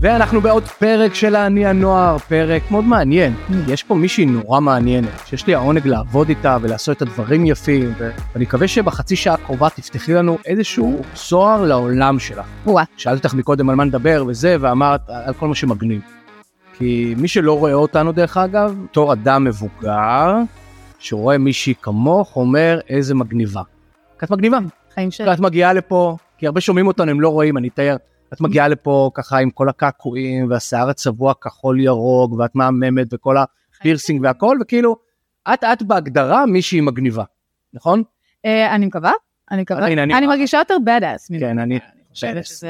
ואנחנו בעוד פרק של אני הנוער, פרק מאוד מעניין. יש פה מישהי נורא מעניינת, שיש לי העונג לעבוד איתה ולעשות את הדברים יפים, ואני מקווה שבחצי שעה הקרובה תפתחי לנו איזשהו צוהר לעולם שלך. וואה. שאלתי אותך מקודם על מה נדבר וזה, ואמרת על כל מה שמגניב. כי מי שלא רואה אותנו דרך אגב, בתור אדם מבוגר, שרואה מישהי כמוך, אומר איזה מגניבה. כי את מגניבה. חיים של... את מגיעה לפה, כי הרבה שומעים אותנו, הם לא רואים, אני אתאר. את מגיעה לפה ככה עם כל הקעקועים והשיער הצבוע כחול ירוק ואת מהממת וכל הפירסינג והכל וכאילו את את בהגדרה מישהי מגניבה נכון? אה, אני מקווה, אני מקווה. אני- מרגישה יותר badass. ממך. כן אני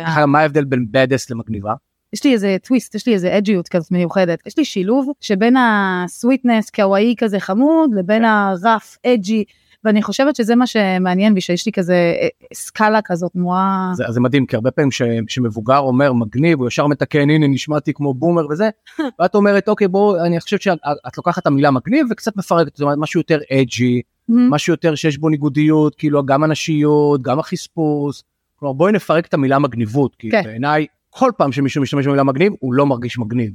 אחר, מה ההבדל בין badass למגניבה? יש לי איזה טוויסט, יש לי איזה edgy ות כזאת מיוחדת. יש לי שילוב שבין ה sweetness kawaii כזה חמוד לבין ה rough edgy. ואני חושבת שזה מה שמעניין בי, שיש לי כזה אה, סקאלה כזאת תנועה. זה, זה מדהים כי הרבה פעמים ש- שמבוגר אומר מגניב הוא ישר מתקן הנה נשמעתי כמו בומר וזה ואת אומרת אוקיי בוא אני חושבת שאת את לוקחת את המילה מגניב וקצת מפרקת זאת אומרת משהו יותר אג'י. משהו יותר שיש בו ניגודיות כאילו גם הנשיות גם החספוס. כלומר בואי נפרק את המילה מגניבות כי כן. בעיניי כל פעם שמישהו משתמש במילה מגניב הוא לא מרגיש מגניב.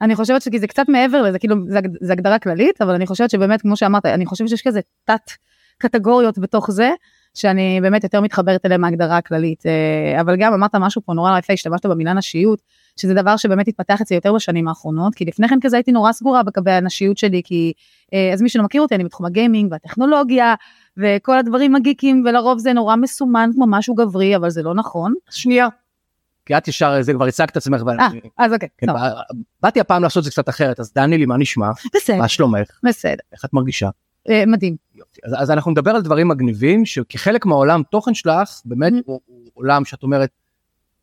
אני חושבת שזה קצת מעבר לזה, כאילו זה, הג- זה הגדרה כללית, אבל אני חושבת שבאמת, כמו שאמרת, אני חושבת שיש כזה תת קטגוריות בתוך זה, שאני באמת יותר מתחברת אליהם מההגדרה הכללית. אה, אבל גם אמרת משהו פה נורא יפה, השתמשת במילה נשיות, שזה דבר שבאמת התפתח אצלי יותר בשנים האחרונות, כי לפני כן כזה הייתי נורא סגורה בקווי הנשיות שלי, כי אה, אז מי שלא מכיר אותי, אני בתחום הגיימינג והטכנולוגיה, וכל הדברים הגיקים, ולרוב זה נורא מסומן כמו משהו גברי, אבל זה לא נכון. שנייה. כי את ישר זה כבר הצגת את עצמך. אה, אז אוקיי, כן, בא- באתי הפעם לעשות את זה קצת אחרת אז דני לי מה נשמע בסדר, מה שלומך בסדר, איך את מרגישה. אה, מדהים. אז, אז אנחנו נדבר על דברים מגניבים שכחלק מהעולם תוכן שלך באמת Mhm. הוא, הוא עולם שאת אומרת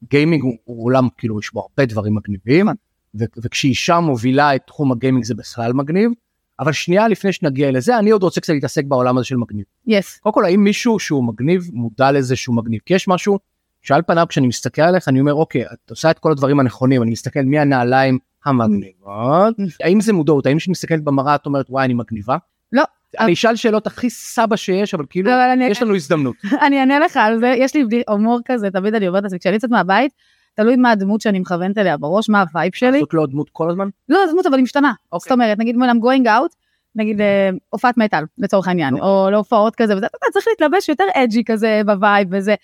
גיימינג הוא, הוא עולם כאילו יש בו הרבה דברים מגניבים נכון. ו, וכשאישה מובילה את תחום הגיימינג זה בכלל מגניב אבל שנייה לפני שנגיע לזה אני עוד רוצה קצת להתעסק בעולם הזה של מגניב. יס. קודם כל האם מישהו שהוא מגניב מודע לזה שהוא מגניב כי יש משהו שעל פניו כשאני מסתכל עליך אני אומר אוקיי את עושה את כל הדברים הנכונים אני מסתכל מי הנעליים המגניבות האם זה מודעות האם כשאני מסתכלת במראה את אומרת וואי אני מגניבה. לא. אני אשאל שאלות הכי סבא שיש אבל כאילו לא, יש לנו הזדמנות. אני אענה לך על זה, יש לי הומור כזה, תמיד אני אומרת לעצמי, כשאני יוצאת מהבית, תלוי מה הדמות שאני מכוונת אליה בראש, מה ה vibe שלי. זאת לא דמות כל הזמן? לא, הדמות אבל היא משתנה. אוקיי. זאת אומרת, נגיד when I'm going out, נגיד אה, הופעת מטאל, לצורך העניין, אוקיי. או להופעות כזה, וזה, אתה צריך להתלבש יותר edgy כזה ב vibe וזה.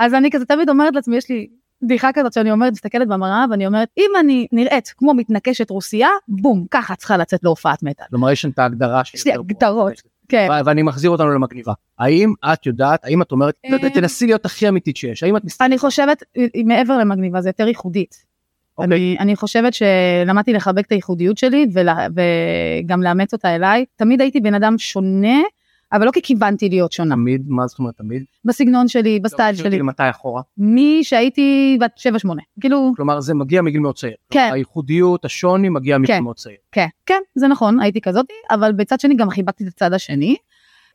אז אני כזה תמיד אומרת לעצמי, יש לי בדיחה כזאת שאני אומרת, מסתכלת במראה, ואני אומרת, אם אני נראית כמו מתנקשת רוסייה, בום, ככה צריכה לצאת להופעת מטאל. כלומר יש את ההגדרה יש לי. הגדרות. כן. ואני מחזיר אותנו למגניבה. האם את יודעת, האם את אומרת, אה. תנסי להיות הכי אמיתית שיש, האם את מסתכלת, אני חושבת, היא מעבר למגניבה, זה יותר ייחודית. אוקיי. אני, אני חושבת שלמדתי לחבק את הייחודיות שלי ולה, וגם לאמץ אותה אליי. תמיד הייתי בן אדם שונה, אבל לא כי כיוונתי להיות שונה. תמיד, מה זאת אומרת תמיד? בסגנון שלי, בסטייל לא, שלי, מתי אחורה? משהייתי בת 7-8. כאילו, כלומר זה מגיע מגיל מאוד צעיר. כן. הייחודיות, השוני מגיע מגיל כן. מאוד צעיר. כן, כן, זה נכון, הייתי כזאתי, אבל בצד שני גם חיבקתי את הצד השני.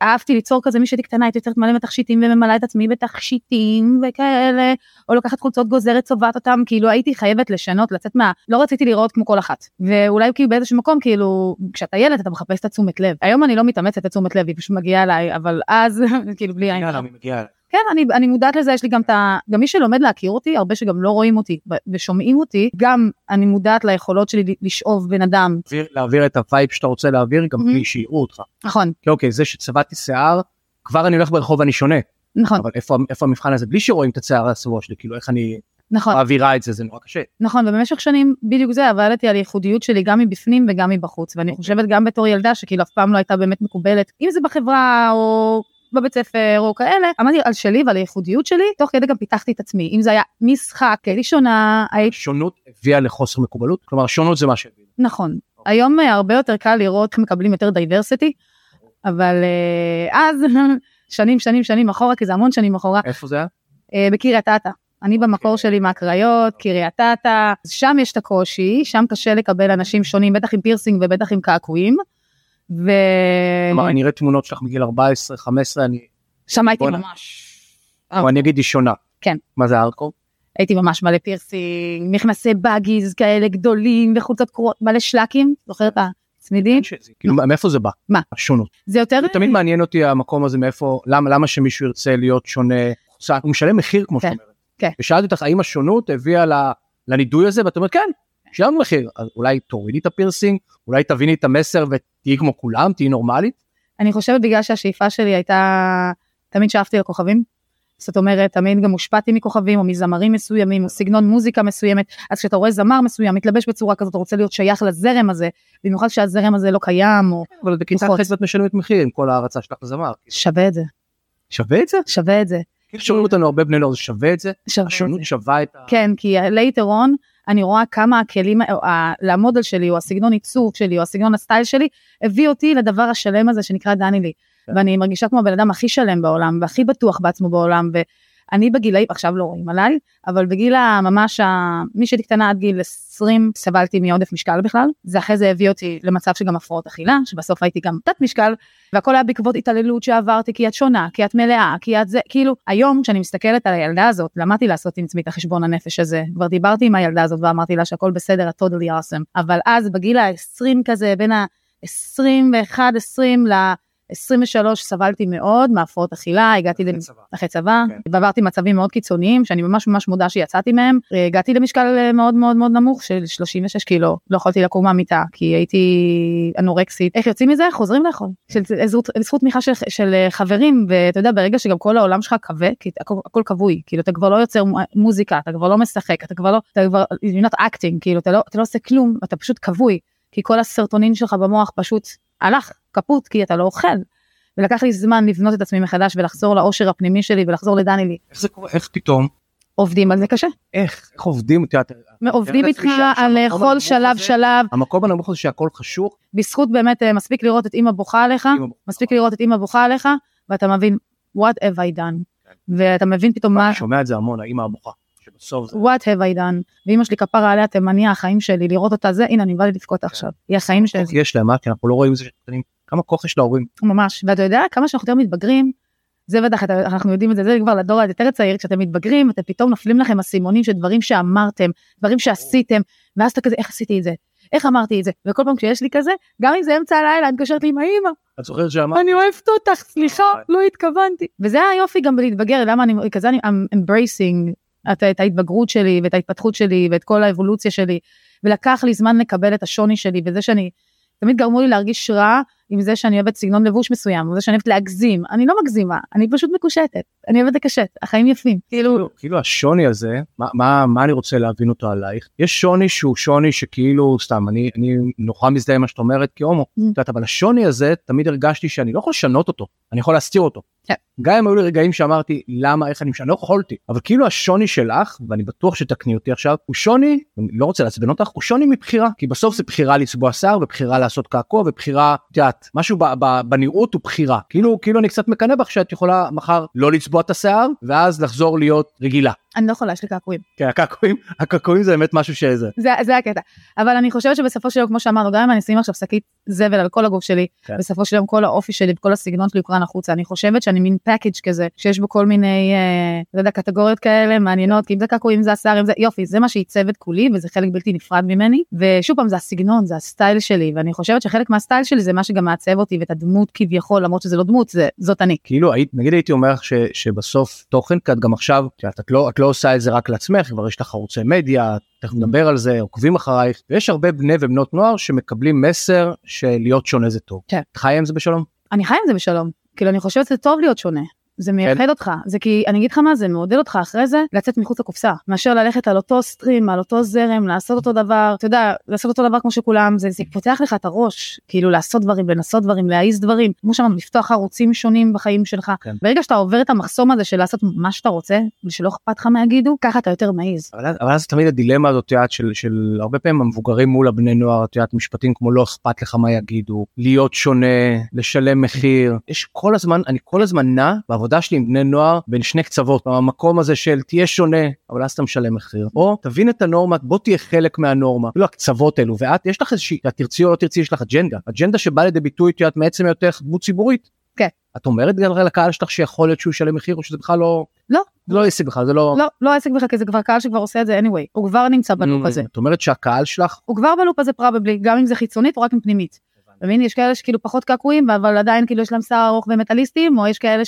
אהבתי ליצור כזה, משהייתי קטנה הייתי יוצרת מלא בתכשיטים וממלאה את עצמי בתכשיטים וכאלה, או לוקחת חולצות גוזרת צובעת אותם, כאילו הייתי חייבת לשנות, לצאת מה, לא רציתי לראות כמו כל אחת. ואולי כאילו באיזשהו מקום, כאילו, כשאתה ילד אתה מחפש את התשומת לב. היום אני לא מתאמצת את תשומת לב, היא פשוט מגיעה אליי, אבל אז, כאילו בלי עין. כן, אני, אני מודעת לזה, יש לי גם את ה... גם מי שלומד להכיר אותי, הרבה שגם לא רואים אותי ושומעים אותי, גם אני מודעת ליכולות שלי לשאוב בן אדם. להעביר- להעביר את ה vibe שאתה רוצה להעביר גם Mhm. בלי שיראו אותך. נכון, כי אוקיי, זה שצבעתי שיער, כבר אני הולך ברחוב ואני שונה. נכון, אבל איפה איפה המבחן הזה? בלי שרואים את השיער הצבוע שלי, כאילו איך אני נכון. מעבירה את זה, זה נורא קשה. נכון, ובמשך שנים בדיוק זה, עבדתי על ייחודיות שלי גם מבפנים וגם מבחוץ, ואני אוקיי. חושבת גם בתור ילדה שכאילו אף פעם לא הייתה באמת מקובלת, אם זה בחברה או בבית ספר או כאלה, עמדתי על שלי ועל הייחודיות שלי, תוך כדי גם פיתחתי את עצמי, אם זה היה משחק, הייתי שונה, הייתי, שונות הביאה לחוסר מקובלות? כלומר שונות זה מה שהביא. נכון. היום אה, הרבה יותר קל לראות איך מקבלים יותר diversity, אבל אה, אז, שנים שנים שנים אחורה, כי זה המון שנים אחורה, איפה זה היה? אה, בקריית אתא. אני במקור שלי מהקריות, קריית אתא, שם יש את הקושי, שם קשה לקבל אנשים שונים, בטח עם פירסינג ובטח עם קעקועים. ו... כלומר, אני אראה תמונות שלך מגיל 14, 15, אני, שם הייתי. ממש, או אני אגיד היא שונה. כן. מה זה הארדקור? הייתי ממש מלא פירסינג, מכנסי באגיז כאלה גדולים וחולצות קרועות, מלא שלקים, זוכר את הצמידים? כאילו מאיפה זה בא? מה? השונות. זה יותר... תמיד מעניין אותי המקום הזה מאיפה, למה למה שמישהו ירצה להיות שונה, הוא משלם מחיר כמו כן, שאת אומרת. כן. ושאלתי אותך האם השונות הביאה לנידוי הזה ואת אומרת כן, שילמנו מחיר, אולי תורידי את הפירסינג, אולי תביני את המסר ותהיי כמו כולם, תהיי נורמלית. אני חושבת בגלל שהשאיפה שלי הייתה, תמיד שאפתי לכוכבים. זאת אומרת, תמיד גם הושפעתי מכוכבים או מזמרים מסוימים או סגנון מוזיקה מסוימת, אז כשאתה רואה זמר מסוים מתלבש בצורה כזאת, אתה רוצה להיות שייך לזרם הזה, במיוחד שהזרם הזה לא קיים או אבל בכיתה. ח' ואת משלמת מחיר עם כל ההערצה שלך לזמר. שווה את זה, שווה את זה? שווה את זה. שומעים אותנו הרבה בני נוער, זה שווה את זה? שווה את השונות זה. שווה את ה... כן, כי later on אני רואה כמה הכלים, או ה- למודל שלי, או הסגנון עיצוב שלי, או הסגנון הסטייל שלי, הביא אותי לדבר השלם הזה שנקרא דנילי. כן. ואני מרגישה כמו הבן אדם הכי שלם בעולם, והכי בטוח בעצמו בעולם, ואני בגילאים, עכשיו לא רואים עליי, אבל בגיל הממש, מי שהייתי קטנה עד גיל 20, סבלתי מעודף משקל בכלל. זה אחרי זה הביא אותי למצב שגם הפרעות אכילה, שבסוף הייתי גם תת משקל, והכל היה בעקבות התעללות שעברתי, כי את שונה, כי את מלאה, כי את זה, כאילו, היום כשאני מסתכלת על הילדה הזאת, למדתי לעשות עם עצמי את החשבון הנפש הזה, כבר דיברתי עם הילדה הזאת ואמרתי לה שהכל בסדר, את totally awesome, אבל אז בגיל ה-20 כזה, בין ה-21, 20 ל-23 סבלתי מאוד מהפרעות אכילה, הגעתי אחרי למ- צבא. אחרי צבא, כן. ועברתי מצבים מאוד קיצוניים, שאני ממש ממש מודה שיצאתי מהם. אה, הגעתי למשקל אה, מאוד מאוד מאוד נמוך של 36 קילו, לא יכולתי לקום מהמיטה, כי הייתי אנורקסית. איך יוצאים מזה? חוזרים לאכול. של זכות- זכות תמיכה של, של אה, חברים, ואתה יודע, ברגע שגם כל העולם שלך כבה, כי הכל, הכל כבוי, כאילו אתה כבר לא יוצר מו- מוזיקה, אתה כבר לא משחק, אתה כבר לא, אתה כבר, you're not acting, כאילו אתה לא, אתה לא עושה כלום, אתה פשוט כבוי, כי כל הסרטונין שלך במוח פשוט הלך, קפוט, כי אתה לא אוכל. ולקח לי זמן לבנות את עצמי מחדש ולחזור לאושר הפנימי שלי ולחזור לדנילי. איך זה קורה? איך פתאום? עובדים על זה קשה. איך? איך עובדים? עובדים איתך על הנמוך שלב שלב, המקום הנמוך הזה שהכל חשוך. בזכות באמת אה, מספיק לראות את אמא בוכה עליך. מספיק לראות את אמא בוכה עליך, ואתה מבין, what have I done, ואתה מבין פתאום מה, אני שומע את זה המון, האמא הבוכה. שבסוף זה... what have I done, ואמא שלי כפרה עליה תימניה החיים שלי, לראות אותה זה, הנה אני לי לבכות עכשיו, היא החיים שלי, יש להם? כי אנחנו לא רואים את זה שקטנים. כמה כוח יש להורים. ממש, ואתה יודע כמה שאנחנו יותר מתבגרים, זה בטח אנחנו יודעים את זה, זה כבר לדור היותר צעיר, כשאתם מתבגרים, אתם פתאום נופלים לכם אסימונים של דברים שאמרתם, דברים שעשיתם, ואז אתה כזה, איך עשיתי את זה? איך אמרתי את זה? וכל פעם כשיש לי כזה, גם אם זה אמצע הלילה, אני מתקשרת לי עם האמא, את זוכרת שאמרת? אני אוהבת אותך, סליחה, וואי. לא התכוונתי. וזה היופי גם בלהתבגר, למה אני כזה, אני I'm embracing את, את ההתבגרות שלי ואת ההתפתחות שלי ואת כל האבולוציה שלי, ולקח לי זמן לקבל את השוני שלי, וזה שאני, תמיד גרמו לי להרגיש רע עם זה שאני אוהבת סגנון לבוש מסוים, וזה שאני אוהבת להגזים, אני לא מגזימה, אני פשוט מקושטת, אני אוהבת לקשט, החיים יפים, כאילו, כאילו, כאילו השוני הזה, מה, מה, מה אני רוצה להבין אותו עלייך? יש שוני שהוא שוני שכאילו, סתם, אני, אני נורא מזדהה עם מה שאת אומרת כהומו, Mm. את יודעת, אבל השוני הזה, תמיד הרגשתי שאני לא יכול לשנות אותו, אני יכול להסתיר אותו. כן. גם אם היו לי רגעים שאמרתי, למה, איך אני משנה, לא יכולתי. אבל כאילו השוני שלך, ואני בטוח שתקני אותי עכשיו, הוא שוני, אני לא רוצה לעצבן אותך, הוא שוני מבחירה. כי בסוף זה בחירה לצבוע שיער, ובחירה לעשות קעקוע, ובחירה, את יודעת, משהו ב, ב, בנראות הוא בחירה. כאילו, כאילו אני קצת מקנא בך שאת יכולה מחר לא לצבוע את השיער, ואז לחזור להיות רגילה. אני לא יכולה, יש לי קעקועים. כן, הקעקועים, הקעקועים זה באמת משהו שזה. זה, זה הקטע. אבל אני חושבת שבסופו של יום, כמו שאמרנו, גם אם אני אשים עכשיו שקית זבל על כל הגוף שלי, כן. בסופו של יום כל האופי שלי וכל הסגנון שלי הוקרן החוצה. אני חושבת שאני מין package כזה, שיש בו כל מיני, אה, לא יודע, קטגוריות כאלה מעניינות, כי אם זה קעקועים, זה השיער, אם זה, יופי, זה מה שעיצב את כולי, וזה חלק בלתי נפרד ממני. ושוב פעם, זה הסגנון, זה ה style שלי, ואני חושבת שחלק מהסטייל שלי זה מה שגם מעצב אותי, ואת הדמות כביכול, למרות שזה לא דמות, זה, זאת אני. כאילו היית נגיד הייתי אומר ש, שבסוף תוכן כי את גם עכשיו את לא את לא עושה את זה רק לעצמך כבר יש לך ערוצי מדיה תכף נדבר על זה עוקבים אחרייך ויש הרבה בני ובנות נוער שמקבלים מסר שלהיות שונה זה טוב. כן. את חיה עם זה בשלום? אני חיה עם זה בשלום. כאילו, אני חושבת שזה טוב להיות שונה. זה מייחד כן. אותך, זה כי אני אגיד לך מה זה מעודד אותך אחרי זה לצאת מחוץ לקופסה, מאשר ללכת על אותו סטרים, על אותו זרם, לעשות אותו דבר, אתה יודע, לעשות אותו דבר כמו שכולם, זה, זה פותח לך את הראש, כאילו לעשות דברים, לנסות דברים, להעיז דברים, כמו שאמרנו, לפתוח ערוצים שונים בחיים שלך. כן. ברגע שאתה עובר את המחסום הזה של לעשות מה שאתה רוצה, ושלא אכפת לך מה יגידו, ככה אתה יותר מעז. אבל, אבל אז תמיד הדילמה הזאת את של, של הרבה פעמים המבוגרים מול הבני נוער את יודעת משפטים כמו לא אכפת לך מה יגידו להיות שונה לשלם מחיר יש כל הזמן אני כל הזמן נע בעבודה שלי עם בני נוער בין שני קצוות המקום הזה של תהיה שונה אבל אז אתה משלם מחיר או תבין את הנורמה בוא תהיה חלק מהנורמה כאילו הקצוות האלו ואת יש לך איזושהי את תרצי או לא תרצי יש לך אג'נדה אג'נדה שבאה לידי ביטוי את יודעת מעצם היותך דמות ציבורית. כן. את אומרת גם לקהל שלך שיכול להיות שהוא ישלם מחיר או שזה בכלל לא לא. זה לא עסק בכלל זה לא. לא, לא העסק בכלל, כי זה כבר קהל שכבר עושה את זה anyway, הוא כבר נמצא בלופ הזה. את אומרת שהקהל שלך הוא כבר בלופ הזה פראבלי, גם אם זה חיצונית או רק עם פנימית. אתה מבין? יש כאלה שכאילו פחות קעקועים, אבל עדיין כאילו יש להם שיער ארוך ומטאליסטים, או יש כאלה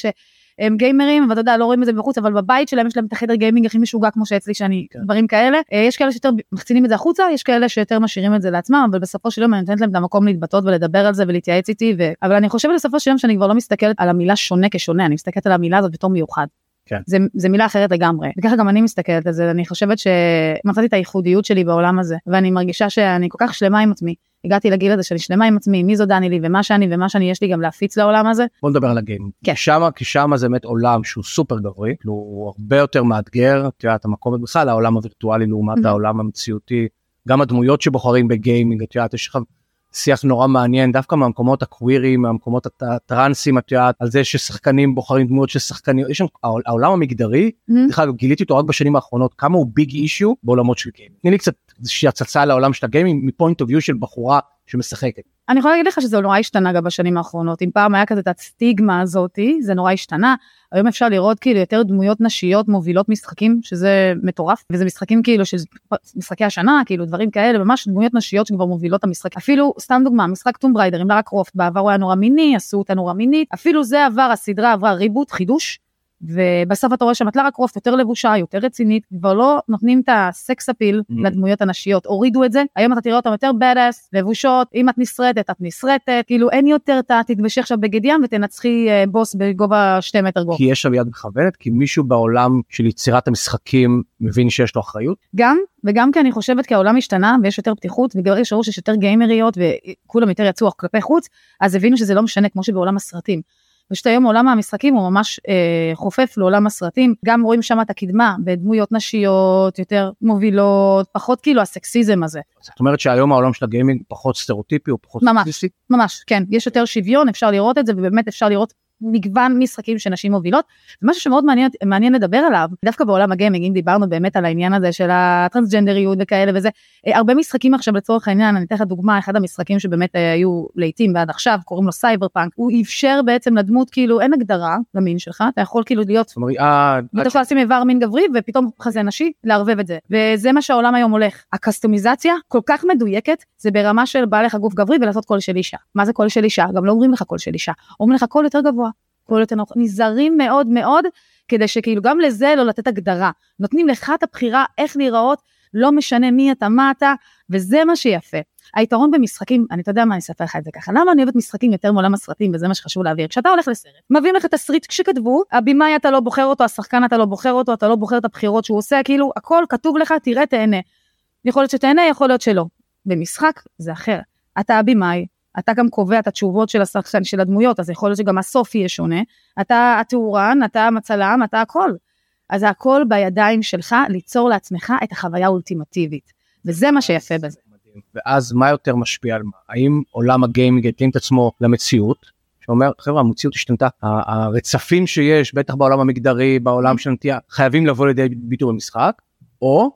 הם גיימרים, ואתה יודע, לא רואים את זה בחוץ, אבל בבית שלהם יש להם את החדר גיימינג הכי משוגע כמו שאצלי, שאני, כן. דברים כאלה. אה, יש כאלה שיותר מחצינים את זה החוצה, יש כאלה שיותר משאירים את זה לעצמם, אבל בסופו של יום אני נותנת להם את המקום להתבטא ולדבר על זה ולהתייעץ איתי, ו... אבל אני חושבת בסופו של יום שאני כבר לא מסתכלת על המילה שונה כשונה, אני מסתכלת על המילה הזאת בתור מיוחד. כן. זה, זה מילה אחרת לגמרי, וככה גם אני מסתכלת על זה, אני חושבת שמצאתי את הייחודיות שלי בעולם הזה, ואני מרגישה שאני כל כך שלמה עם עצמי. הגעתי לגיל הזה שאני שלמה עם עצמי, מי זו דני לי ומה שאני ומה שאני יש לי גם להפיץ לעולם הזה. בוא נדבר על הגיימינג. כן. שמה, כי שמה זה באמת עולם שהוא סופר גברי, כאילו, הוא הרבה יותר מאתגר, את יודעת, המקום בכלל, העולם הווירטואלי לעומת Mhm. העולם המציאותי, גם הדמויות שבוחרים בגיימינג, את יודעת, יש לך שיח נורא מעניין, דווקא מהמקומות הקווירים, מהמקומות הט- הטרנסים, את יודעת, על זה ששחקנים בוחרים דמויות של שחקנים, יש שם, העול- העולם המגדרי, אגב, גיליתי אותו רק בשנים האחרונות, כמה הוא big issue בעולמות של גיימינג. תני לי קצת איזושהי הצצה לעולם של הגיימינג מ point of view של בחורה שמשחקת. אני יכולה להגיד לך שזה נורא השתנה גם בשנים האחרונות. אם פעם היה כזה את הסטיגמה הזאתי, זה נורא השתנה. היום אפשר לראות כאילו יותר דמויות נשיות מובילות משחקים, שזה מטורף, וזה משחקים כאילו, שזה משחקי השנה, כאילו דברים כאלה, ממש דמויות נשיות שכבר מובילות את המשחק. אפילו, סתם דוגמה, משחק טום בריידר עם לארה קרופט, בעבר הוא היה נורא מיני, עשו אותה נורא מינית, אפילו זה עבר, הסדרה עברה reboot, חידוש. ובסוף אתה רואה לארה קרופט יותר לבושה, יותר רצינית, כבר לא נותנים את ה sex appeal Mm. לדמויות הנשיות, הורידו את זה, היום אתה תראה אותם יותר badass, לבושות, אם את נשרטת, את נשרטת, כאילו אין יותר את תתבשי עכשיו בגד ים ותנצחי אה, בוס בגובה שתי מטר גובה. כי יש שם יד מכוונת, כי מישהו בעולם של יצירת המשחקים מבין שיש לו אחריות. גם, וגם כי אני חושבת כי העולם השתנה ויש יותר פתיחות, שראו שיש יותר גיימריות וכולם יותר יצאו כלפי חוץ, אז הבינו שזה לא משנה כמו שבעולם הסרטים. פשוט היום עולם המשחקים הוא ממש אה, חופף לעולם הסרטים, גם רואים שם את הקדמה בדמויות נשיות, יותר מובילות, פחות כאילו הסקסיזם הזה. זאת אומרת שהיום העולם של הגיימינג פחות סטריאוטיפי, הוא פחות ממש. ממש, כן, יש יותר שוויון, אפשר לראות את זה, ובאמת אפשר לראות מגוון משחקים שנשים מובילות. ומשהו שמאוד מעניין, מעניין לדבר עליו, דווקא בעולם הגיימינג, אם דיברנו באמת על העניין הזה של הטרנסג'נדריות וכאלה וזה, אה, הרבה משחקים עכשיו לצורך העניין, אני אתן לך דוגמה, אחד המשחקים שבאמת אה, היו לעיתים ועד עכשיו, קוראים לו סייבר פאנק, הוא אפשר בעצם לדמות, כאילו אין הגדרה למין שלך, אתה יכול כאילו להיות זאת אומרת, אה, אתה יכול לשים איבר מין גברי ופתאום חזה נשי, לערבב את זה. וזה מה שהעולם היום הולך. הקסטומיזציה כל כך מדויקת, זה ברמה של בא לך גוף גברי ולעשות קול של אישה. מה זה קול של אישה? גם לא אומרים לך קול של אישה. אומרים לך קול יותר גבוה, יותר נמוך. נזהרים מאוד מאוד, כדי שכאילו גם לזה לא לתת הגדרה. נותנים לך את הבחירה איך להיראות, לא משנה מי אתה, מה אתה, וזה מה שיפה. היתרון במשחקים, אני אתה יודע מה, אני אספר לך את זה ככה, למה אני אוהבת משחקים יותר מעולם הסרטים, וזה מה שחשוב להעביר. כשאתה הולך לסרט, מביאים לך תסריט כשכתבו, הבמאי אתה לא בוחר אותו, השחקן אתה לא בוחר אותו, אתה לא בוחר את הבחירות שהוא עושה, כאילו, הכל כתוב לך, תראה, תהנה. יכול להיות שתהנה, יכול להיות שלא. במשחק זה אחר. אתה הבמאי, אתה גם קובע את התשובות של השחקן, של הדמויות, אז יכול להיות שגם הסוף יהיה שונה. אתה התאורן, אתה המצלם, אתה הכל. אז הכל בידיים שלך ליצור לעצמך את החוויה האולטימטיבית. וזה מה שיפה בזה. מדהים. ואז מה יותר משפיע על מה? האם עולם הגיימינג יתאים את עצמו למציאות? שאומר חבר'ה המציאות השתנתה הרצפים שיש בטח בעולם המגדרי בעולם של נטייה חייבים לבוא לידי ביטוי במשחק או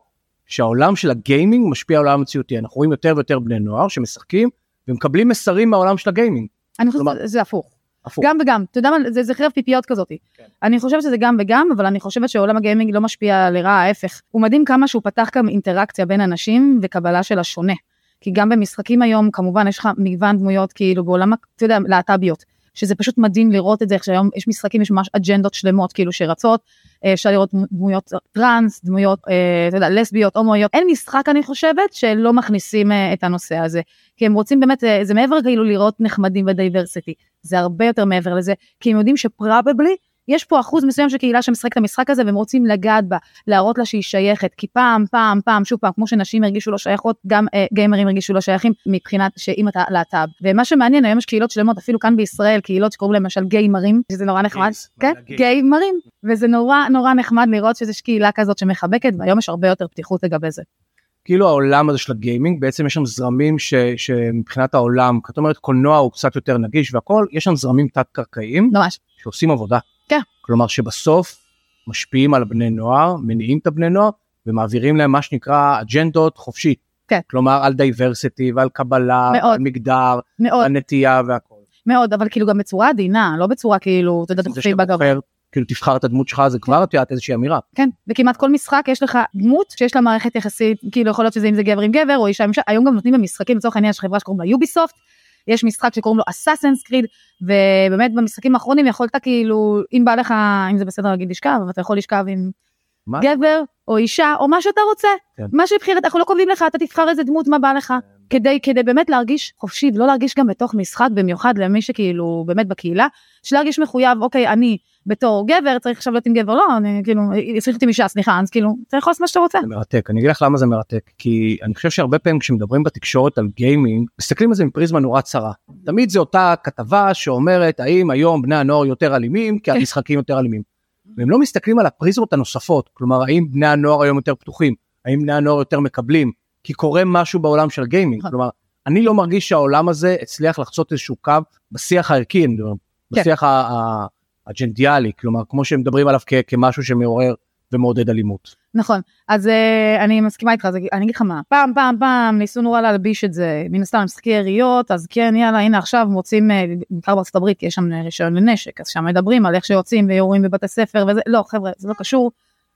שהעולם של הגיימינג משפיע על העולם המציאותי אנחנו רואים יותר ויותר בני נוער שמשחקים ומקבלים מסרים מהעולם של הגיימינג. אני חושבת שזה הפוך. הפוך. גם וגם, אתה יודע מה, זה, זה חרב פיפיות כזאת. כן. אני חושבת שזה גם וגם, אבל אני חושבת שעולם הגיימינג לא משפיע לרעה, ההפך. הוא מדהים כמה שהוא פתח גם אינטראקציה בין אנשים וקבלה של השונה. כי גם במשחקים היום, כמובן, יש לך מגוון דמויות, כאילו בעולם, אתה יודע, להט"ביות. שזה פשוט מדהים לראות את זה, איך שהיום יש משחקים, יש ממש אג'נדות שלמות, כאילו שרצות, אה, אפשר לראות דמויות trans, דמויות, אה, אתה יודע, לסביות, הומואיות, אין משחק, אני חושבת, שלא מכניסים אה, את הנושא הזה. כי הם רוצים באמת, זה מעבר כאילו לראות נחמדים ב diversity, זה הרבה יותר מעבר לזה, כי הם יודעים ש probably, יש פה אחוז מסוים של קהילה שמשחקת את המשחק הזה והם רוצים לגעת בה, להראות לה שהיא שייכת, כי פעם, פעם, פעם, שוב פעם, כמו שנשים הרגישו לא שייכות, גם אה, גיימרים הרגישו לא שייכים מבחינת שאם אתה להט"ב. ומה שמעניין, היום יש קהילות שלמות, אפילו כאן בישראל, קהילות שקוראים להם למשל גיימרים, שזה נורא נחמד, games, מה כן? גיימרים, וזה נורא נורא נחמד לראות שיש קהילה כזאת שמחבקת, והיום יש הרבה יותר פתיחות לגבי זה. כאילו העולם הזה של הגיימינג בעצם יש שם זרמים ש, שמבחינת העולם זאת אומרת קולנוע הוא קצת יותר נגיש והכל יש שם זרמים תת קרקעיים ממש. שעושים עבודה. כן. כלומר שבסוף משפיעים על בני נוער מניעים את הבני נוער ומעבירים להם מה שנקרא אג'נדות חופשית. כן. כלומר על diversity ועל קבלה מאוד. על מגדר מאוד, על נטייה והכל. מאוד, אבל כאילו גם בצורה עדינה, לא בצורה כאילו, אתה יודע, דוחפים בגב. כאילו תבחר את הדמות שלך זה כבר את יודעת איזושהי אמירה. כן, וכמעט כל משחק יש לך דמות שיש לה מערכת יחסית, כאילו יכול להיות שזה אם זה גבר עם גבר או אישה עם אישה, היום גם נותנים במשחקים לצורך העניין יש חברה שקוראים לה יוביסופט, יש משחק שקוראים לו אסאסנס קריד, ובאמת במשחקים האחרונים יכולת כאילו, אם בא לך, אם זה בסדר להגיד לשכב, אבל אתה יכול לשכב עם מה? גבר או אישה או מה שאתה רוצה, כן. מה שבחירת, אנחנו לא קובעים לך, אתה תבחר איזה דמות, מה בא לך, כדי, כדי באמת להרגיש חופשי, ולא להרגיש גם בתוך משחק, במיוחד למי שכאילו באמת בקהילה, שלהרגיש מחויב, אוקיי, אני בתור גבר צריך עכשיו להיות עם גבר, לא, אני כאילו, צריך להיות עם אישה, סליחה, אז כאילו, אתה יכול לעשות מה שאתה רוצה. זה מרתק אני אגיד לך למה זה מרתק כי אני חושב שהרבה פעמים כשמדברים בתקשורת על גיימינג מסתכלים על זה מפריזמה נורא צרה תמיד זה אותה כתבה שאומרת האם היום בני הנוער יותר אלימים כי המשחקים יותר אלימים. והם לא מסתכלים על הפריזמות הנוספות כלומר האם בני הנוער היום יותר פתוחים האם בני הנוער יותר מקבלים כי קורה משהו בעולם של גיימינג נכון. כלומר אני לא מרגיש שהעולם הזה הצליח לחצות איזשהו קו בשיח הערכי אני מדבר, כן. בשיח ה- הג'נדיאלי כלומר כמו שהם מדברים עליו כ- כמשהו שמעורר ומעודד אלימות. נכון, אז uh, אני מסכימה איתך, אז אני אגיד לך מה, פעם פעם פעם ניסו נורא להלביש את זה, מן הסתם משחקי יריות, אז כן יאללה הנה עכשיו מוצאים, אה, בעיקר בארצות הברית יש שם רישיון לנשק, אז שם מדברים על איך שיוצאים ויורים בבתי ספר וזה, לא חבר'ה זה לא קשור,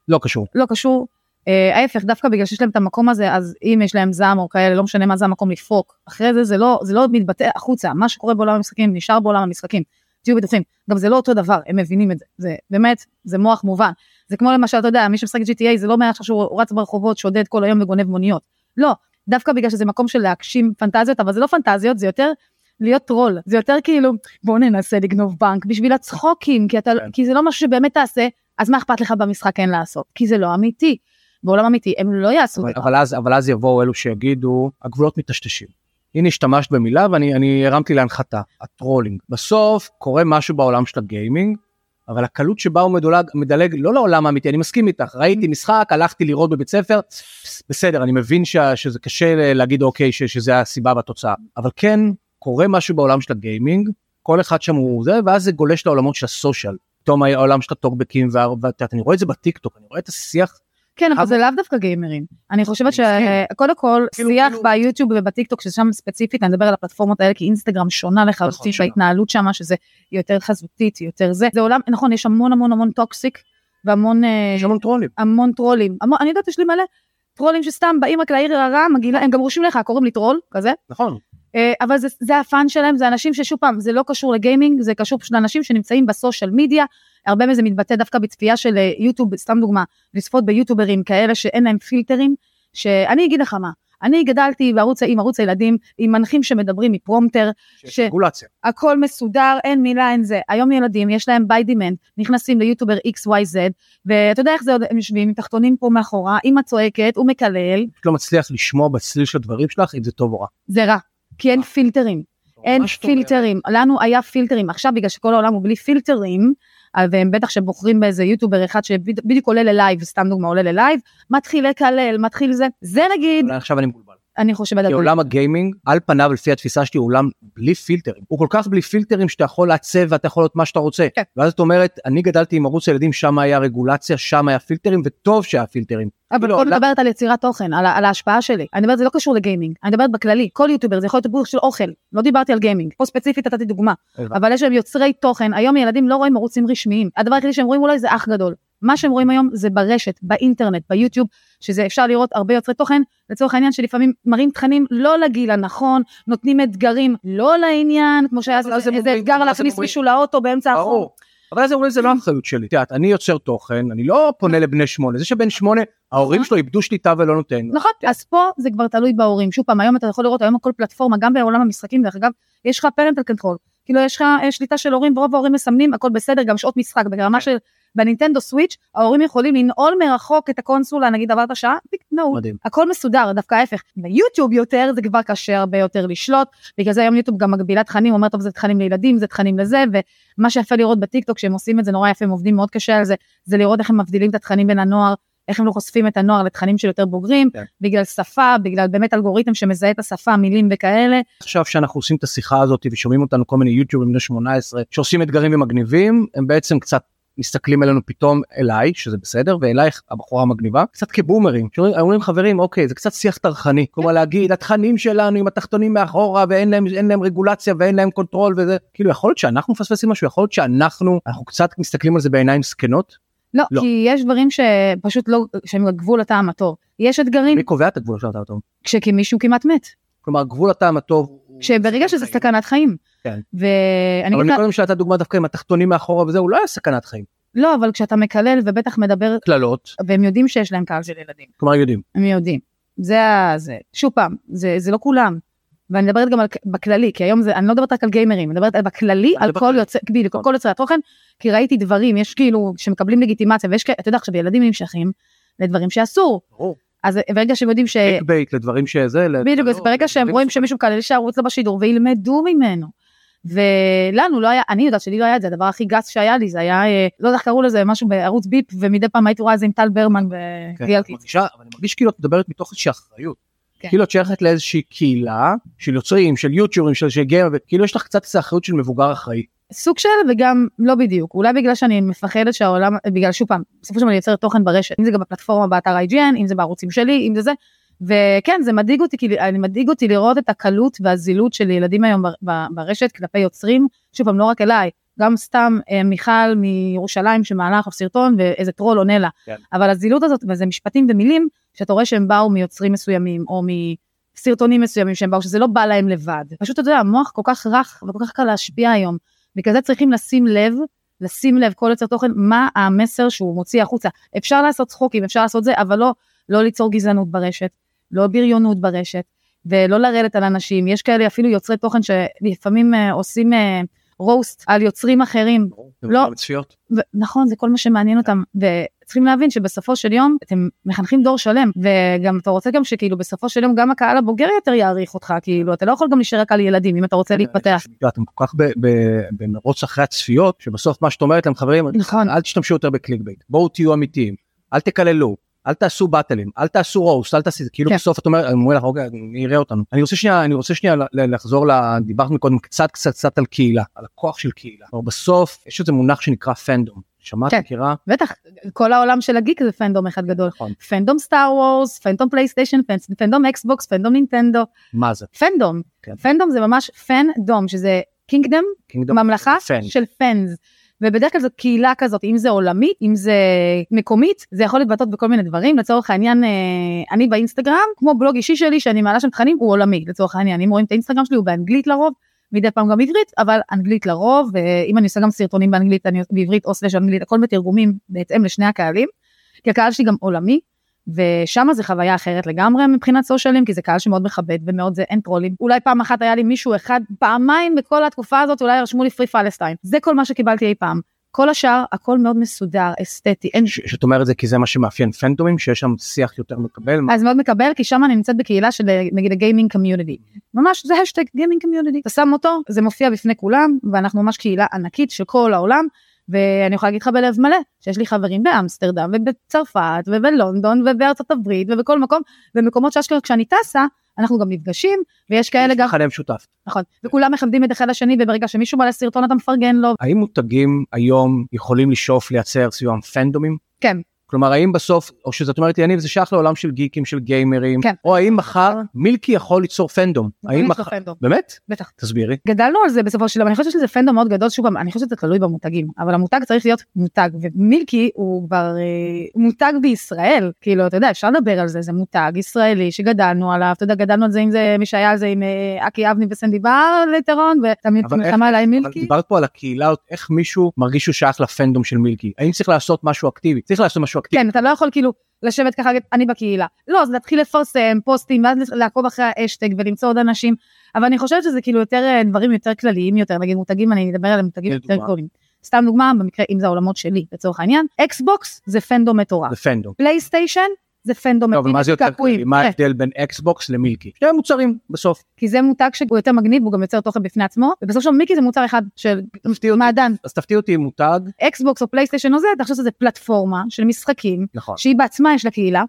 לא קשור. לא קשור. Uh, ההפך דווקא בגלל שיש להם את המקום הזה אז אם יש להם זעם או כאלה לא משנה מה זה המקום לפרוק אחרי זה זה לא זה לא מתבטא החוצה מה שקורה בעולם המשחקים נשאר בעולם המשחקים תהיו בטוחים גם זה לא אותו דבר הם מבינים את זה זה באמת זה מוח מובן זה כמו למשל אתה יודע מי שמשחק GTA זה לא מעט שהוא רץ ברחובות שודד כל היום וגונב מוניות לא דווקא בגלל שזה מקום של להגשים פנטזיות אבל זה לא פנטזיות זה יותר להיות טרול זה יותר כאילו בוא ננסה לגנוב בנק בשביל הצחוקים כי אתה כן. כי זה לא משהו שבאמת תעשה אז מה אכפת לך במשחק כן לעשות כי זה לא אמיתי. בעולם אמיתי הם לא יעשו אבל, דבר. אבל אז אבל אז יבואו אלו שיגידו הגבולות מטשטשים. הנה השתמשת במילה ואני אני הרמתי להנחתה. ה trolling. בסוף קורה משהו בעולם של הגיימינג אבל הקלות שבה הוא מדולג מדלג לא לעולם האמיתי אני מסכים איתך. ראיתי משחק הלכתי לראות בבית ספר בסדר אני מבין ש, שזה קשה להגיד אוקיי ש, שזה הסיבה והתוצאה. אבל כן קורה משהו בעולם של הגיימינג כל אחד שם הוא זה ואז זה גולש לעולמות של ה social. פתאום העולם של הטוקבקים וה- ואת יודעת, אני רואה את זה בטיק טוק אני רואה את השיח כן אבל זה לאו דווקא גיימרים אני חושבת אני שקודם כל כאילו- שיח כאילו- ביוטיוב ובטיקטוק ששם ספציפית אני מדבר על הפלטפורמות האלה כי אינסטגרם שונה לחלוטין נכון, שונה. בהתנהלות שם שזה יותר חזותית יותר זה זה עולם נכון יש המון המון המון toxic והמון אה, יש המון טרולים. המון טרולים אני יודעת יש לי מלא טרולים שסתם באים רק להעיר הרע הם גם רושמים לך קוראים לי טרול כזה נכון. אה, אבל זה, זה ה fun שלהם, זה אנשים ששוב פעם, זה לא קשור לגיימינג, זה קשור פשוט לאנשים שנמצאים ב social media, הרבה מזה מתבטא דווקא בצפייה של אה, יוטיוב, סתם דוגמה, לצפות ביוטיוברים כאלה שאין להם פילטרים, שאני אגיד לך מה, אני גדלתי בערוץ, עם ערוץ הילדים, עם מנחים שמדברים מפרומטר, שיש ש- רגולציה. הכל מסודר, אין מילה, אין זה. היום ילדים, יש להם by demand, נכנסים ליוטיובר XYZ, ואתה יודע איך זה עוד, הם יושבים עם תחתונים פה מאחורה, אמא צועקת, הוא מקלל, פשוט לא מצליח לשמוע בצליל של הדברים שלך אם זה טוב או רע. זה רע, כי אין אה. פילטרים. אין אה. פילטרים, לנו היה פילטרים, עכשיו בגלל שכל העולם הוא בלי פילטרים, אז הם בטח שבוחרים באיזה יוטיובר אחד שבדיוק עולה ל live, סתם דוגמה עולה ל live, מתחיל לקלל, מתחיל זה, זה נגיד, עכשיו אני מבולבל. אני חושבת, כי עולם הגיימינג על פניו לפי התפיסה שלי הוא עולם בלי פילטרים. הוא כל כך בלי פילטרים שאתה יכול לעצב ואתה יכול להיות מה שאתה רוצה. כן. ואז את אומרת אני גדלתי עם ערוץ הילדים שם היה רגולציה שם היה פילטרים וטוב שהיה פילטרים. אבל כאילו, פה לא- מדברת על יצירת תוכן, על, על ההשפעה שלי, אני מדברת זה לא קשור לגיימינג, אני מדברת בכללי, כל יוטיובר זה יכול להיות בורס של אוכל, לא דיברתי על גיימינג, פה ספציפית נתתי דוגמה. אבל יש להם יוצרי תוכן, היום ילדים לא רואים ערוצים רשמיים, הדבר היחידי שהם רואים אולי זה אח גדול, מה שהם רואים היום זה ברשת, באינטרנט, ביוטיוב, שזה אפשר לראות הרבה יוצרי תוכן, לצורך העניין שלפעמים מראים תכנים לא לגיל הנכון, נותנים אתגרים לא לעניין, כמו שהיה אז הם איזה אתגר הם להכניס מישהו לאוטו באמצע החור. אבל אז אומרים זה לא אחריות שלי. את יודעת אני יוצר תוכן אני לא פונה לבני שמונה זה שבן שמונה ההורים נכון. שלו איבדו שליטה ולא נותן. נכון, אז פה זה כבר תלוי בהורים. שוב פעם, היום אתה יכול לראות, היום כל פלטפורמה, גם בעולם המשחקים, דרך אגב, יש לך parental control. כאילו יש לך אה, שליטה של הורים, ורוב ההורים מסמנים, הכל בסדר, גם שעות משחק, ברמה כן. של, בנינטנדו סוויץ', ההורים יכולים לנעול מרחוק את הקונסולה, נגיד עברת שעה, פיק, נעול. מדהים. הכל מסודר, דווקא ההפך. ביוטיוב יותר, זה כבר קשה הרבה יותר לשלוט, בגלל זה היום יוטיוב גם מגבילה תכנים, אומר טוב זה תכנים לילדים, זה תכנים לזה, ומה שיפה לראות בטיקטוק, שהם עושים את זה נורא יפה, הם עובדים מאוד קשה על זה, זה לראות איך הם מבדילים את התכנים בין הנוער, איך הם לא חושפים את הנוער לתכנים של יותר בוגרים, כן. בגלל שפה, בגלל באמת אלגוריתם שמזהה את השפה, מילים וכאלה. עכשיו שאנחנו עושים את השיחה הזאת ושומעים אותנו כל מיני יוטיוברים בני 18 שעושים אתגרים ומגניבים הם בעצם קצת מסתכלים עלינו פתאום אליי שזה בסדר ואלייך הבחורה המגניבה קצת כבומרים שאומרים אומרים, חברים אוקיי זה קצת שיח טרחני כלומר להגיד התכנים שלנו עם התחתונים מאחורה ואין להם אין להם רגולציה ואין להם קונטרול וזה כאילו יכול להיות שאנחנו מפספסים משהו יכול להיות שאנחנו אנחנו קצת מסתכלים על זה בעיניים זקנות לא, לא. כי יש דברים שפשוט לא, שהם גבול הטעם הטוב. יש אתגרים מי קובע את הגבול של הטעם הטוב כשמישהו כמעט מת. כלומר גבול הטעם הטוב שברגע שזה סכנת חיים. כן. ואני אבל מקודם שאתה דוגמה דווקא עם התחתונים מאחורה וזה, הוא לא היה סכנת חיים. לא, אבל כשאתה מקלל ובטח מדבר, קללות, והם יודעים שיש להם קהל של ילדים, כלומר יודעים. הם יודעים. זה ה... זה. שוב פעם, זה, זה לא כולם. ואני מדברת גם על, בכללי, כי היום זה, אני לא מדברת רק על גיימרים, אני מדברת על בכללי, על כל. יוצא, בדיוק, על כל יוצרי התוכן, כי ראיתי דברים, יש כאילו, שמקבלים לגיטימציה, ויש, כאלה, אתה יודע, עכשיו ילדים נמשכים לדברים שאסור. ברור. אז ברגע שהם יודעים ש... קליק לדברים שזה, בדיוק, אז לא, ברגע שהם לדברים רואים. שמישהו מקלל, שיערוץ לו בשידור וילמדו ממנו. ולנו לא היה, אני יודעת שלי לא היה את זה, הדבר הכי גס שהיה לי, זה היה, אה, לא יודע איך קראו לזה, משהו בערוץ ביפ, ומדי פעם הייתי רואה את זה עם טל ברמן כן, את מרגישה, אבל אני מרגיש כאילו את מדברת מתוך איזושהי אחריות. כן. כאילו את שייכת לאיזושהי קהילה של יוצרים, של יוטיוברים, של של גיימר, וכאילו יש לך קצת איזו אחריות של מבוגר אחראי. סוג של וגם לא בדיוק. אולי בגלל שאני מפחדת שהעולם בגלל שוב פעם בסופו של דבר אני יוצרת תוכן ברשת. אם זה גם בפלטפורמה באתר IGN אם זה בערוצים שלי אם זה זה. וכן זה מדאיג אותי כי אני מדאיג אותי לראות את הקלות והזילות של ילדים היום ברשת כלפי יוצרים. שוב פעם לא רק אליי גם סתם אה, מיכל מירושלים שמעלה עכשיו סרטון ואיזה טרול עונה לה. כן. אבל הזילות הזאת וזה משפטים ומילים שאתה רואה שהם באו מיוצרים מסוימים או מסרטונים מסוימים שהם באו שזה לא בא להם לבד. פשוט אתה יודע המוח כל כך רך וכל כך קל להשפיע היום בגלל זה צריכים לשים לב, לשים לב כל יוצר תוכן, מה המסר שהוא מוציא החוצה. אפשר לעשות צחוקים, אפשר לעשות זה, אבל לא, לא ליצור גזענות ברשת, לא בריונות ברשת, ולא לרדת על אנשים. יש כאלה אפילו יוצרי תוכן שלפעמים אה, עושים אה, רוסט על יוצרים אחרים. לא. נכון, זה כל מה שמעניין אותם. וצריכים להבין שבסופו של יום אתם מחנכים דור שלם, וגם אתה רוצה גם שכאילו בסופו של יום גם הקהל הבוגר יותר יעריך אותך, כאילו אתה לא יכול גם להישאר רק על ילדים אם אתה רוצה להתפתח. אתם כל כך במרוץ אחרי הצפיות, שבסוף מה שאת אומרת להם חברים, נכון. אל תשתמשו יותר ב clickbait, בואו תהיו אמיתיים, אל תקללו, אל תעשו battleים, אל תעשו roast, אל תעשו, כאילו כן. בסוף את אומרת, אני אומר לך, אוקיי, אני אראה אותנו. אני רוצה שנייה, אני רוצה שנייה לחזור, ל- דיברת מקודם קצת קצת קצת על קהילה, על הכוח של קהילה. בסוף יש איזה מונח שנקרא fandom, שמעת, כן. מכירה? בטח, כל העולם של הגיק זה fandom אחד גדול. נכון. fandom סטאר וורס, fandom פלייסטיישן, פנדום אקסבוקס, פנדום נינטנדו, מה זה? פנדום. כן. פנדום זה ממש פנדום, שזה קינגדום, Kingdom ממלכה Fan. של פנס. ובדרך כלל זאת קהילה כזאת, אם זה עולמית, אם זה מקומית, זה יכול להתבטא בכל מיני דברים. לצורך העניין, אה, אני באינסטגרם, כמו בלוג אישי שלי שאני מעלה שם תכנים, הוא עולמי, לצורך העניין. אם רואים את האינסטגרם שלי, הוא באנגלית לרוב, מדי פעם גם עברית, אבל אנגלית לרוב, ואם אני עושה גם סרטונים באנגלית, אני בעברית או סלש אנגלית, הכל בתרגומים בהתאם לשני הקהלים. כי הקהל שלי גם עולמי, ושם זה חוויה אחרת לגמרי מבחינת socialים, כי זה קהל שמאוד מכבד ומאוד זה, אין טרולים. אולי פעם אחת היה לי מישהו אחד, פעמיים בכל התקופה הזאת, אולי רשמו לי free Palestine. זה כל מה שקיבלתי אי פעם. כל השאר, הכל מאוד מסודר, אסתטי, אין ש- שאת אומרת זה כי זה מה שמאפיין fandomים, שיש שם שיח יותר מקבל. אז מאוד מקבל, כי שם אני נמצאת בקהילה של נגיד ה gaming community. ממש זה ה hashtag gaming community. אתה שם אותו, זה מופיע בפני כולם, ואנחנו ממש קהילה ענקית של כל העולם. ואני יכולה להגיד לך בלב מלא שיש לי חברים באמסטרדם ובצרפת ובלונדון ובארצות הברית ובכל מקום במקומות שאשכרה כשאני טסה אנחנו גם נפגשים ויש כאלה יש גם מכנה משותף. נכון וכולם מכבדים את אחד השני וברגע שמישהו מעלה סרטון אתה מפרגן לו האם מותגים היום יכולים לשאוף לייצר סביבם פנדומים? כן כלומר האם בסוף, או שזאת אומרת יניב זה שייך לעולם של גיקים של גיימרים, כן. או האם מחר מילקי יכול ליצור פנדום? האם מחר, פנדום. באמת? בטח תסבירי. גדלנו על זה בסופו של דבר, אני חושבת שזה פנדום מאוד גדול, שוב אני חושבת שזה תלוי במותגים, אבל המותג צריך להיות מותג, ומילקי הוא כבר אה, מותג בישראל, כאילו, אתה יודע, אפשר לדבר על זה, זה מותג ישראלי שגדלנו עליו, אתה יודע, גדלנו על זה עם זה, מי שהיה על זה עם אה, אקי אבני וסנדי בר ליטרון, ותמיד מלחמה עליי מילקי. דיברת פה על הקהילה, איך מישהו מרגיש שהוא שייך לפנדום של מילקי? האם צריך לעשות משהו אקטיבי? צריך לעשות משהו אקטיבי. כן, אתה לא יכול כאילו לשבת ככה, להגיד, אני בקהילה. לא, אז להתחיל לפרסם פוסטים, ואז לעקוב אחרי האשטג ולמצוא עוד אנשים, אבל אני חושבת שזה כאילו יותר אה, דברים יותר כלליים יותר, נגיד מותגים, אני אדבר על מותגים יותר. גדולים. סתם דוגמה, במקרה, אם זה העולמות שלי, לצורך העניין, אקסבוקס זה fandom מטורף. זה fandom. פלייסטיישן זה fandom לא, אבל מה זה יותר. כללי? מה תראה, ההבדל בין אקסבוקס למילקי? שני מוצרים בסוף. כי זה מותג שהוא יותר מגניב, הוא גם יוצר תוכן בפני עצמו, ובסופו של מילקי זה מוצר אחד של. מעדן. אז תפתיע אותי עם מותג. אקסבוקס או פלייסטיישן או זה, אתה חושב שזה פלטפורמה של משחקים, נכון. שהיא בעצמה יש לה קהילה.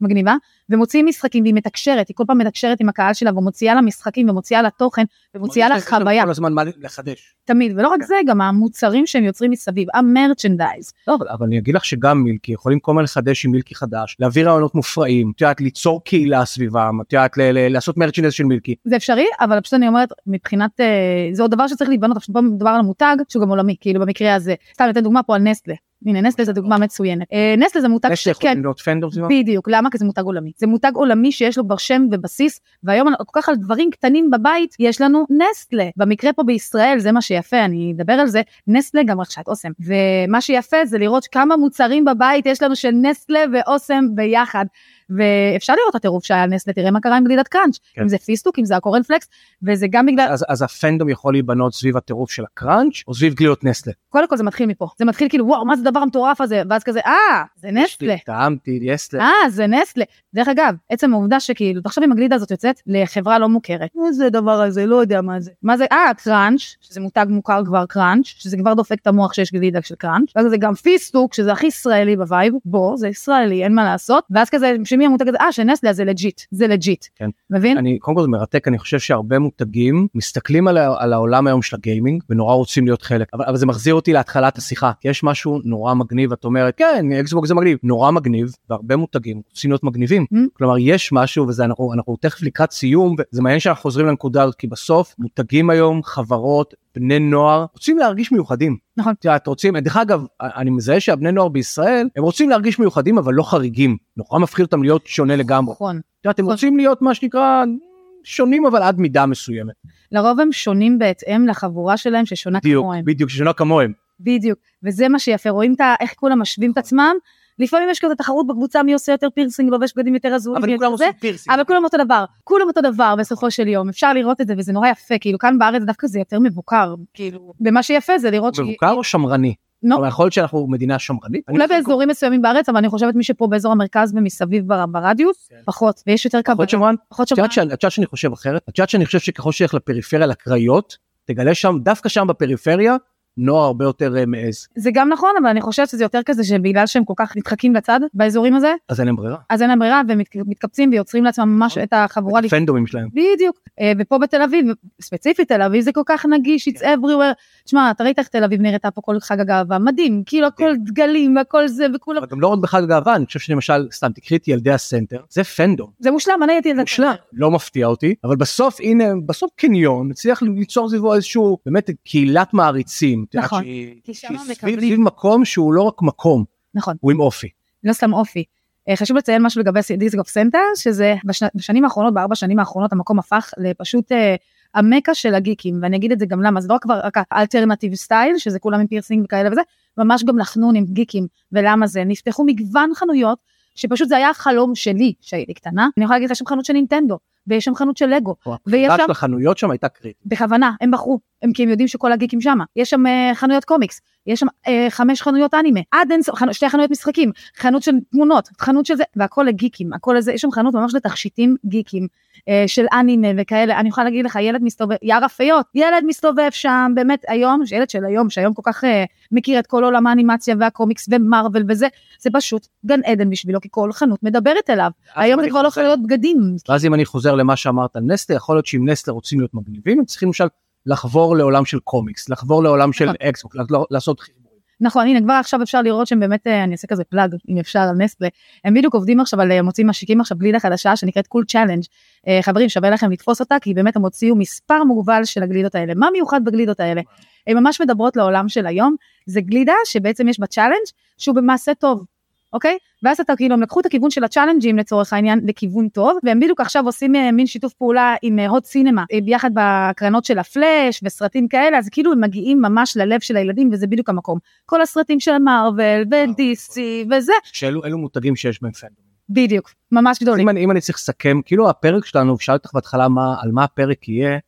מגניבה, ומוציאים משחקים והיא מתקשרת, היא כל פעם מתקשרת עם הקהל שלה ומוציאה לה משחקים ומוציאה לה תוכן ומוציאה לה חוויה, כל הזמן מה לחדש. תמיד, ולא רק כן. זה, גם המוצרים שהם יוצרים מסביב, המרצ'נדייז. לא, אבל, אני אגיד לך שגם מילקי יכולים כל הזמן לחדש עם מילקי חדש, להביא רעיונות מופרעים, את יודעת, ליצור קהילה סביבם, את יודעת, לעשות מרצ'נדס של מילקי. זה אפשרי, אבל פשוט אני אומרת, מבחינת, אה, זה עוד דבר שצריך להיבנות, עכשיו פה מדובר על מותג שהוא גם עולמי, כאילו במקרה הזה. סתם ניתן דוגמה פה על נסטלה. הנה נסטלה זה דוגמה מצוינת. אה, נסטלה זה מותג יש יכולים להיות פנדום סביבם? בדיוק, למה? כי זה מותג עולמי. זה מותג עולמי שיש לו כבר שם ובסיס, והיום כל כך על דברים קטנים בבית, יש לנו נסטלה. במקרה פה בישראל, זה מה שיפה, אני אדבר על זה, נסטלה גם רכשה את אוסם. ומה שיפה זה לראות כמה מוצרים בבית יש לנו של נסטלה ואוסם ביחד. ואפשר לראות את הטירוף שהיה נסטלה, תראה מה קרה עם גלידת קראנץ', כן. אם זה פיסטוק, אם זה הקורנפלקס, וזה גם בגלל, אז, אז הפנדום יכול להיבנות סביב הטירוף של הקראנץ' או סביב גלילות נסטלה? קודם כל זה מתחיל מפה, זה מתחיל כאילו וואו מה זה הדבר המטורף הזה, ואז כזה אה זה נסטלה. טעמתי, נסטלה. אה, זה נסטלה. דרך אגב, עצם העובדה שכאילו, תחשוב אם הגלידה הזאת יוצאת לחברה לא מוכרת. מה זה הדבר הזה? לא יודע מה זה. מה זה? אה, קראנץ', שזה מותג מוכר כבר קראנץ', שזה כבר דופק את המוח שיש גלידה של קראנץ'. ואז זה גם פיסטוק, שזה הכי ישראלי ב vibe. בוא, זה ישראלי, אין מה לעשות. ואז כזה, שמי המותג הזה? אה, של נסטלה, זה legit. זה legit. כן. מבין? אני, קודם כל זה מרתק, אני חושב שהרבה מותגים מסתכלים על, על העולם היום של ה gaming ונורא רוצים להיות חלק, אבל, אבל זה מחזיר אותי להתחלת השיחה, כי יש משהו נורא מגניב, את אומרת, כן, אקסבוקס זה מגניב, נורא מגניב, והרבה מותגים רוצים להיות מגניבים. Mm. כלומר, יש משהו, וזה אנחנו, אנחנו תכף לקראת סיום, וזה מעניין שאנחנו חוזרים לנקודה הזאת, כי בסוף מותגים היום, חברות, בני נוער, רוצים להרגיש מיוחדים. נכון. את יודעת, רוצים, דרך אגב, אני מזהה שהבני נוער בישראל, הם רוצים להרגיש מיוחדים, אבל לא חריגים. נורא מפחיד אותם להיות שונה לגמרי. נכון. את יודעת, הם נכון. רוצים להיות מה שנקרא שונים אבל עד מידה מסוימת. לרוב הם שונים בהתאם לחבורה שלהם ששונה בדיוק, כמוהם. בדיוק, ששונה כמוהם. בדיוק, וזה מה שיפה, רואים את איך כולם משווים את עצמם, לפעמים יש כזה תחרות בקבוצה מי עושה יותר פירסינג, לובש בגדים יותר הזויים, אבל כולם עושים פירסינג. אבל כולם אותו דבר, כולם אותו דבר בסופו של יום, אפשר לראות את זה וזה נורא יפה, כאילו כאן בארץ דווקא זה יותר מבוקר, כאילו, ומה שיפה זה לראות, מבוקר או שמרני? לא. אבל יכול להיות שאנחנו מדינה שמרנית. אולי באזורים מסוימים בארץ, אבל אני חושבת מי שפה באזור המרכז ומסביב בר- ברדיוס, כן. פחות, ויש יותר קבלה, פחות שמרן? פחות שמרן, את יודעת שאני חושב אחרת? את יודעת שאני חושב שככל שילך לפריפריה לקריות, תגלה שם, דווקא שם בפריפריה, נוער הרבה יותר אה, מעז. זה גם נכון, אבל אני חושבת שזה יותר כזה שבגלל שהם כל כך נדחקים לצד באזורים הזה, אז אין להם ברירה. אז אין להם ברירה והם מת- מתקבצים ויוצרים לעצמם ממש את החבורה פנדומים שלהם. בדיוק, אה, ופה בתל אביב, ספציפית תל אביב זה כל כך נגיש, it's everywhere. תשמע, אתה ראית איך תל אביב נראתה פה כל חג הגאווה, מדהים, כאילו הכל דגלים והכל זה וכולם, אבל גם לא רק בחג הגאווה, אני חושב שלמשל, סתם תקחי את ילדי הסנטר, זה fandom. זה מושלם, אני הייתי. מושלם, לא מפתיע אותי, אבל בסוף הנה, בסוף קניון הצליח ליצור סביבו איזשהו באמת קהילת מעריצים. את יודעת, נכון. שהיא- כי שם שהיא מקבלים. סביב סביב מקום שהוא לא רק מקום, נכון, הוא עם אופי. לא סתם אופי. אה, חשוב לציין משהו לגבי דיזנגוף סנטר, שזה בשנ- בשנים האחרונות, בארבע שנים האחרונות, המקום הפך לפשוט אה, המקה של הגיקים, ואני אגיד את זה גם למה, זה לא כבר רק ה alternative style, שזה כולם עם פירסינג וכאלה וזה, ממש גם לחנון עם גיקים, ולמה זה? נפתחו מגוון חנויות, שפשוט זה היה החלום שלי כשהייתי קטנה, אני יכולה להגיד לך, שם חנות של נינטנדו, ויש שם חנות של לגו, שם, של החנויות שם הייתה קריטית. בכוונה, הם בחרו, הם כי הם יודעים שכל הגיקים שם, יש שם אה, חנויות קומיקס, יש שם אה, חמש חנויות אנימה, עד אין סוף, חנו- שתי חנויות משחקים, חנות של תמונות, חנות של זה, והכל לגיקים, הכל לזה, יש שם חנות ממש לתכשיטים גיקים, אה, של אנימה וכאלה, אני יכולה להגיד לך, ילד מסתובב, יער הפיות, ילד מסתובב שם, באמת היום, ילד של היום, שהיום כל כך אה, מכיר את כל עולם האנימציה והקומיקס ומרוויל וזה, זה פשוט גן עדן בשבילו, כי כל חנות מדברת אליו, היום זה כבר לא יכול להיות בגדים, ואז אם אני חוזר למה שאמרת על נסטלה, יכול להיות שאם נסטלה רוצים להיות מגניבים, הם צריכים למשל לחבור לעולם של קומיקס, לחבור לעולם של נכון. אקסבוק, לעשות חיבורים. נכון, הנה כבר עכשיו אפשר לראות שהם באמת, אה, אני אעשה כזה פלאג אם אפשר על נסטלה, הם בדיוק עובדים עכשיו על, אה, מוציאים משיקים עכשיו גלידה חדשה שנקראת Cool Challenge, חברים שווה לכם לתפוס אותה כי באמת הם הוציאו מספר מוגבל של הגלידות האלה, מה מיוחד בגלידות האלה? הן ממש מדברות לעולם של היום, זה גלידה שבעצם יש בה challenge שהוא במעשה טוב, אוקיי? ואז אתה כאילו הם לקחו את הכיוון של ה challengeים לצורך העניין לכיוון טוב, והם בדיוק עכשיו עושים אה, מין שיתוף פעולה עם הוט סינמה, אה, ביחד בהקרנות של הפלאש וסרטים כאלה, אז כאילו הם מגיעים ממש ללב של הילדים וזה בדיוק המקום. כל הסרטים של מארוול ודיסי וזה, שאלו אלו מותגים שיש בהם פנדום. בדיוק, ממש גדולים. אם אני, אם אני צריך לסכם, כאילו הפרק שלנו, שאלתי אותך בהתחלה מה, על מה הפרק יהיה,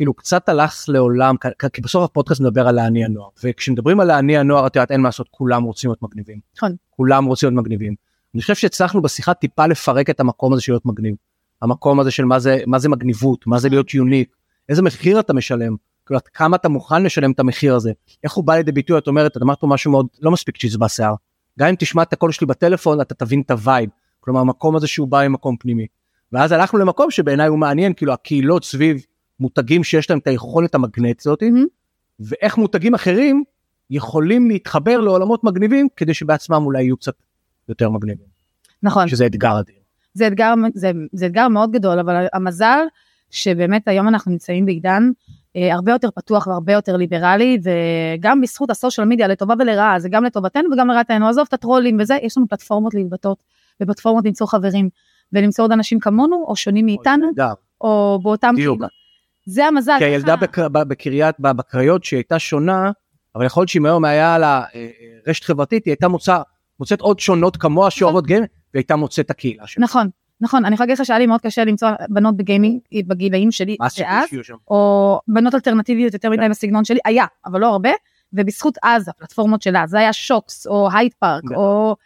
כאילו קצת הלך לעולם, כי- בסוף הפודקאסט מדבר על להניע נוער, וכשמדברים על להניע נוער, את יודעת, אין מה לעשות, כולם רוצים להיות מגניבים. נכון. כולם רוצים להיות מגניבים. אני חושב שהצלחנו בשיחה טיפה לפרק את המקום הזה של להיות מגניב. המקום הזה של מה זה, מה זה מגניבות, מה זה להיות יוניק, איזה מחיר אתה משלם, כאילו כמה אתה מוכן לשלם את המחיר הזה, איך הוא בא לידי ביטוי, את אומרת, את אמרת פה משהו מאוד, לא מספיק צבע שיער. גם אם תשמע את הקול שלי בטלפון, אתה תבין את ה vibe. כלומר, המקום הזה שהוא בא ממקום פנימי. ואז הלכנו למקום שבעיניי הוא מעניין, כאילו הקהילות סביב מותגים שיש להם את היכולת המגנטית הזאת, מהמם. ואיך מותגים אחרים יכולים להתחבר לעולמות מגניבים, כדי שבעצמם אולי יהיו קצת יותר מגניבים, נכון. שזה אתגר אדיר. זה אתגר, זה, זה אתגר מאוד גדול, אבל המזל שבאמת היום אנחנו נמצאים בעידן אה, הרבה יותר פתוח והרבה יותר ליברלי, וגם בזכות הסושיאל מדיה לטובה ולרעה, זה גם לטובתנו וגם לרעתנו, עזוב את הטרולים וזה, יש לנו פלטפורמות להתבטאות, ופלטפורמות למצוא חברים, ולמצוא עוד אנשים כמונו, או שונים מאיתנו, נהדר. או באותם... בדיוק. זה המזל. כי הילדה בקריית, בקריות שהיא הייתה שונה, אבל יכול להיות שאם היום היה לה אה, אה, רשת חברתית, היא הייתה מוצא, מוצאת עוד שונות כמוה שאוהבות גיימינג, והיא הייתה מוצאת את הקהילה שלה. נכון, נכון, אני יכולה להגיד לך שהיה לי מאוד קשה למצוא בנות בגיימינג בגילאים שלי שם? או בנות אלטרנטיביות יותר מדי בסגנון שלי, היה, אבל לא הרבה, ובזכות אז הפלטפורמות שלה, זה היה שוקס, או הייד פארק. או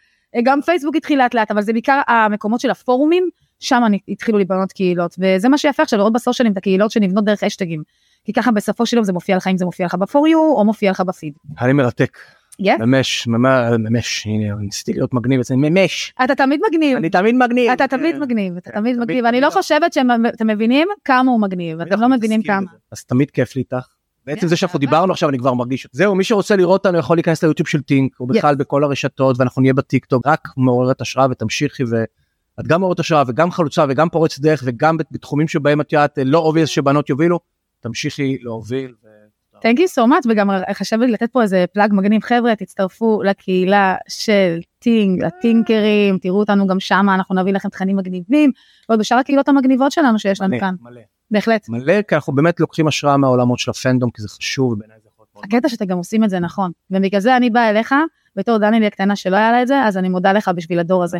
גם פייסבוק התחיל לאט לאט, אבל זה בעיקר המקומות של הפורומים, שם אני- התחילו להיבנות קהילות, וזה מה שיפה עכשיו לראות בסושיאלים את הקהילות שנבנות דרך אשטגים, כי ככה בסופו של יום זה מופיע לך אם זה מופיע לך ב-for you, או מופיע לך בפיד. היה לי מרתק. כן? ממש, ממש, ממש, הנה, ניסיתי להיות מגניב אצלי, ממש. אתה תמיד מגניב. אני תמיד מגניב. אתה תמיד. מגניב, אתה כן, תמיד מגניב, אני לא. חושבת שאתם מבינים כמה הוא מגניב, אתם לא מבינים מסכים כמה. אז תמיד כיף לי איתך. בעצם כן, זה שאנחנו דיברנו עכשיו אני כבר מרגיש. זהו, מי שרוצה לראות אותנו יכול להיכנס ליוטיוב של טינק, או בכלל בכל הרשתות, ואנחנו נהיה בטיקטוק, רק מעוררת השראה ותמשיכי ואת גם מעוררת השראה וגם חלוצה וגם פורצת דרך וגם בתחומים שבהם את יודעת לא obvious שבנות יובילו, תמשיכי להוביל. Thank you so much וגם חשב לי לתת פה איזה פלאג מגניב חבר'ה תצטרפו לקהילה של טינג הטינקרים תראו אותנו גם שם אנחנו נביא לכם תכנים מגניבים ועוד בשאר הקהילות המגניבות שלנו שיש לנו מלא, כאן מלא. בהחלט. מלא, כי אנחנו באמת לוקחים השראה מהעולמות של הפנדום, כי זה חשוב, זה יכול מאוד הקטע שאתם גם עושים את זה נכון ובגלל זה אני באה אליך בתור דניאלי הקטנה שלא היה לה את זה אז אני מודה לך בשביל הדור הזה.